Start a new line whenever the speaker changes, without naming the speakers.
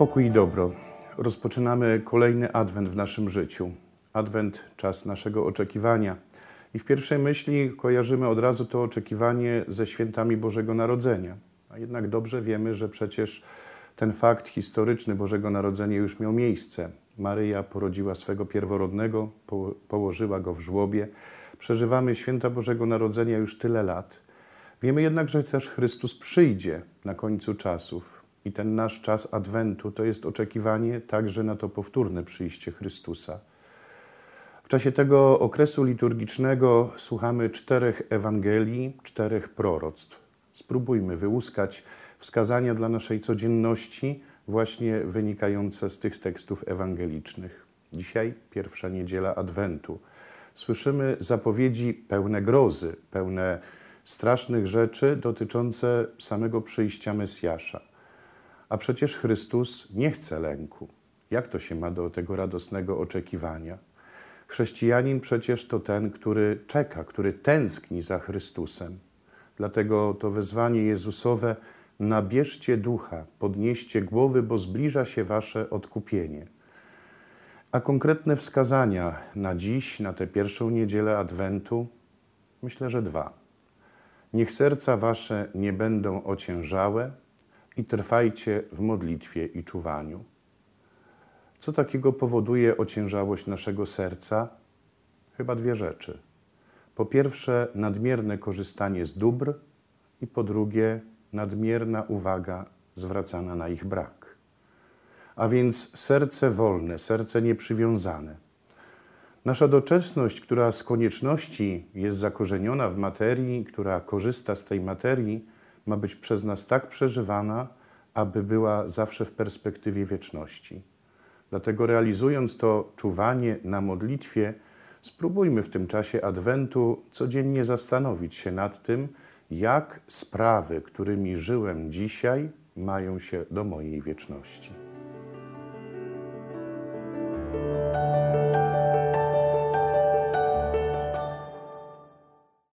Pokój i dobro. Rozpoczynamy kolejny adwent w naszym życiu. Adwent, czas naszego oczekiwania. I w pierwszej myśli kojarzymy od razu to oczekiwanie ze świętami Bożego Narodzenia. A jednak dobrze wiemy, że przecież ten fakt historyczny Bożego Narodzenia już miał miejsce. Maryja porodziła swego pierworodnego, po- położyła go w żłobie. Przeżywamy święta Bożego Narodzenia już tyle lat. Wiemy jednak, że też Chrystus przyjdzie na końcu czasów. I ten nasz czas Adwentu to jest oczekiwanie także na to powtórne przyjście Chrystusa. W czasie tego okresu liturgicznego słuchamy czterech Ewangelii, czterech proroctw. Spróbujmy wyłuskać wskazania dla naszej codzienności, właśnie wynikające z tych tekstów ewangelicznych. Dzisiaj pierwsza niedziela Adwentu. Słyszymy zapowiedzi pełne grozy, pełne strasznych rzeczy dotyczące samego przyjścia Mesjasza. A przecież Chrystus nie chce lęku. Jak to się ma do tego radosnego oczekiwania? Chrześcijanin przecież to ten, który czeka, który tęskni za Chrystusem. Dlatego to wezwanie Jezusowe: nabierzcie ducha, podnieście głowy, bo zbliża się wasze odkupienie. A konkretne wskazania na dziś, na tę pierwszą niedzielę Adwentu, myślę, że dwa. Niech serca wasze nie będą ociężałe i trwajcie w modlitwie i czuwaniu. Co takiego powoduje ociężałość naszego serca? Chyba dwie rzeczy. Po pierwsze, nadmierne korzystanie z dóbr, i po drugie, nadmierna uwaga zwracana na ich brak. A więc serce wolne, serce nieprzywiązane. Nasza doczesność, która z konieczności jest zakorzeniona w materii, która korzysta z tej materii, ma być przez nas tak przeżywana, aby była zawsze w perspektywie wieczności. Dlatego realizując to czuwanie na modlitwie, spróbujmy w tym czasie Adwentu codziennie zastanowić się nad tym, jak sprawy, którymi żyłem dzisiaj, mają się do mojej wieczności.